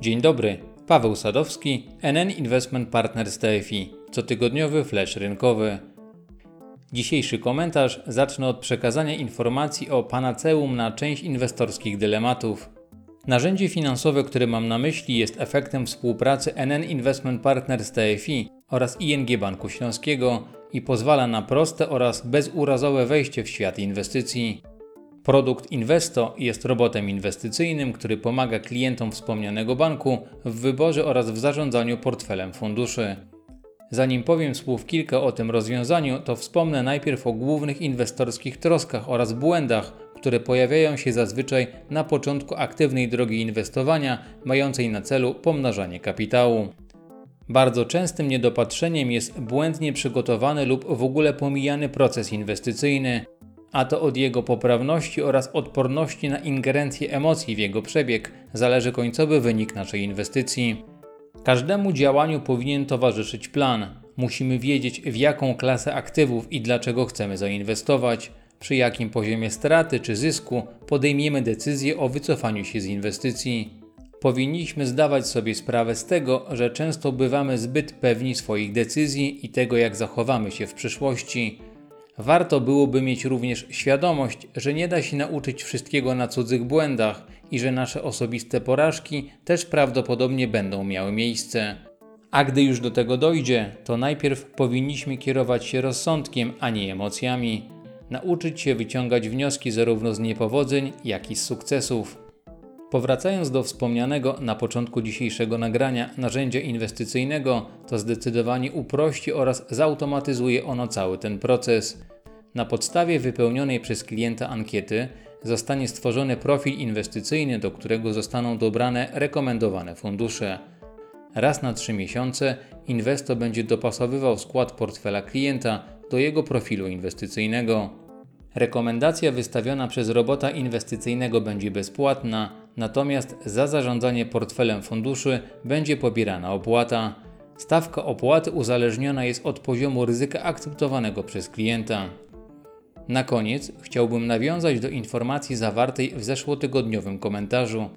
Dzień dobry, Paweł Sadowski, NN Investment Partners TFI, cotygodniowy flash rynkowy. Dzisiejszy komentarz zacznę od przekazania informacji o panaceum na część inwestorskich dylematów. Narzędzie finansowe, które mam na myśli, jest efektem współpracy NN Investment Partners TFI oraz ING Banku Śląskiego i pozwala na proste oraz bezurazowe wejście w świat inwestycji. Produkt Investo jest robotem inwestycyjnym, który pomaga klientom wspomnianego banku w wyborze oraz w zarządzaniu portfelem funduszy. Zanim powiem słów kilka o tym rozwiązaniu, to wspomnę najpierw o głównych inwestorskich troskach oraz błędach, które pojawiają się zazwyczaj na początku aktywnej drogi inwestowania, mającej na celu pomnażanie kapitału. Bardzo częstym niedopatrzeniem jest błędnie przygotowany lub w ogóle pomijany proces inwestycyjny, a to od jego poprawności oraz odporności na ingerencję emocji w jego przebieg zależy końcowy wynik naszej inwestycji. Każdemu działaniu powinien towarzyszyć plan. Musimy wiedzieć, w jaką klasę aktywów i dlaczego chcemy zainwestować, przy jakim poziomie straty czy zysku podejmiemy decyzję o wycofaniu się z inwestycji. Powinniśmy zdawać sobie sprawę z tego, że często bywamy zbyt pewni swoich decyzji i tego, jak zachowamy się w przyszłości. Warto byłoby mieć również świadomość, że nie da się nauczyć wszystkiego na cudzych błędach i że nasze osobiste porażki też prawdopodobnie będą miały miejsce. A gdy już do tego dojdzie, to najpierw powinniśmy kierować się rozsądkiem, a nie emocjami. Nauczyć się wyciągać wnioski zarówno z niepowodzeń, jak i z sukcesów. Powracając do wspomnianego na początku dzisiejszego nagrania narzędzia inwestycyjnego, to zdecydowanie uprości oraz zautomatyzuje ono cały ten proces. Na podstawie wypełnionej przez klienta ankiety zostanie stworzony profil inwestycyjny, do którego zostaną dobrane rekomendowane fundusze. Raz na 3 miesiące inwestor będzie dopasowywał skład portfela klienta do jego profilu inwestycyjnego. Rekomendacja wystawiona przez robota inwestycyjnego będzie bezpłatna, natomiast za zarządzanie portfelem funduszy będzie pobierana opłata. Stawka opłaty uzależniona jest od poziomu ryzyka akceptowanego przez klienta. Na koniec chciałbym nawiązać do informacji zawartej w zeszłotygodniowym komentarzu.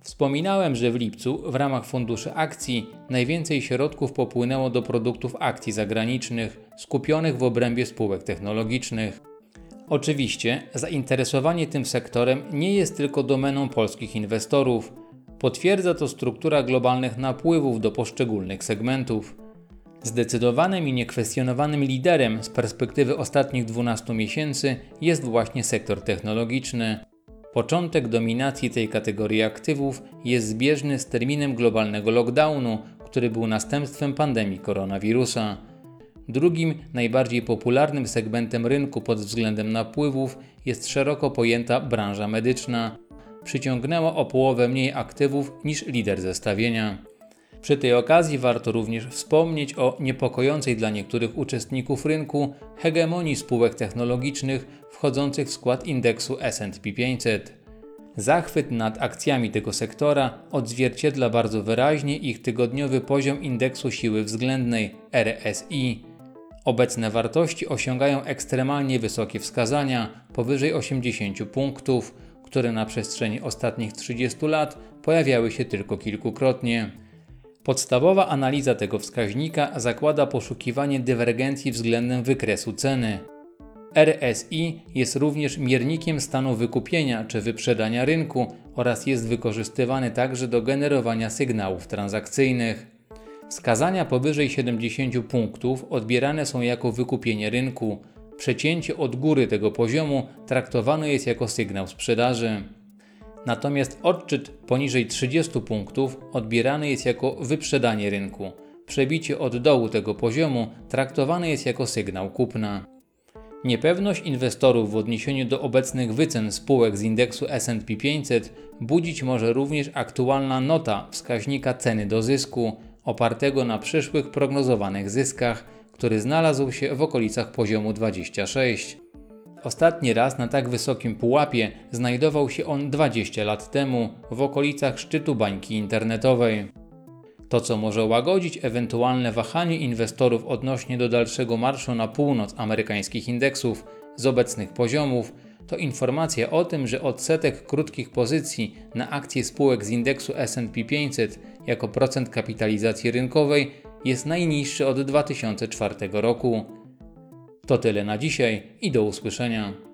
Wspominałem, że w lipcu w ramach funduszy akcji najwięcej środków popłynęło do produktów akcji zagranicznych skupionych w obrębie spółek technologicznych. Oczywiście zainteresowanie tym sektorem nie jest tylko domeną polskich inwestorów. Potwierdza to struktura globalnych napływów do poszczególnych segmentów. Zdecydowanym i niekwestionowanym liderem z perspektywy ostatnich 12 miesięcy jest właśnie sektor technologiczny. Początek dominacji tej kategorii aktywów jest zbieżny z terminem globalnego lockdownu, który był następstwem pandemii koronawirusa. Drugim najbardziej popularnym segmentem rynku pod względem napływów jest szeroko pojęta branża medyczna. Przyciągnęła o połowę mniej aktywów niż lider zestawienia. Przy tej okazji warto również wspomnieć o niepokojącej dla niektórych uczestników rynku hegemonii spółek technologicznych wchodzących w skład indeksu SP 500. Zachwyt nad akcjami tego sektora odzwierciedla bardzo wyraźnie ich tygodniowy poziom indeksu siły względnej RSI. Obecne wartości osiągają ekstremalnie wysokie wskazania powyżej 80 punktów, które na przestrzeni ostatnich 30 lat pojawiały się tylko kilkukrotnie. Podstawowa analiza tego wskaźnika zakłada poszukiwanie dywergencji względem wykresu ceny. RSI jest również miernikiem stanu wykupienia czy wyprzedania rynku oraz jest wykorzystywany także do generowania sygnałów transakcyjnych. Wskazania powyżej 70 punktów odbierane są jako wykupienie rynku. Przecięcie od góry tego poziomu traktowane jest jako sygnał sprzedaży. Natomiast odczyt poniżej 30 punktów odbierany jest jako wyprzedanie rynku. Przebicie od dołu tego poziomu traktowane jest jako sygnał kupna. Niepewność inwestorów w odniesieniu do obecnych wycen spółek z indeksu SP 500 budzić może również aktualna nota wskaźnika ceny do zysku, opartego na przyszłych prognozowanych zyskach, który znalazł się w okolicach poziomu 26. Ostatni raz na tak wysokim pułapie znajdował się on 20 lat temu w okolicach szczytu bańki internetowej. To, co może łagodzić ewentualne wahanie inwestorów odnośnie do dalszego marszu na północ amerykańskich indeksów z obecnych poziomów, informacja o tym, że odsetek krótkich pozycji na akcje spółek z indeksu S&P 500 jako procent kapitalizacji rynkowej jest najniższy od 2004 roku. To tyle na dzisiaj i do usłyszenia.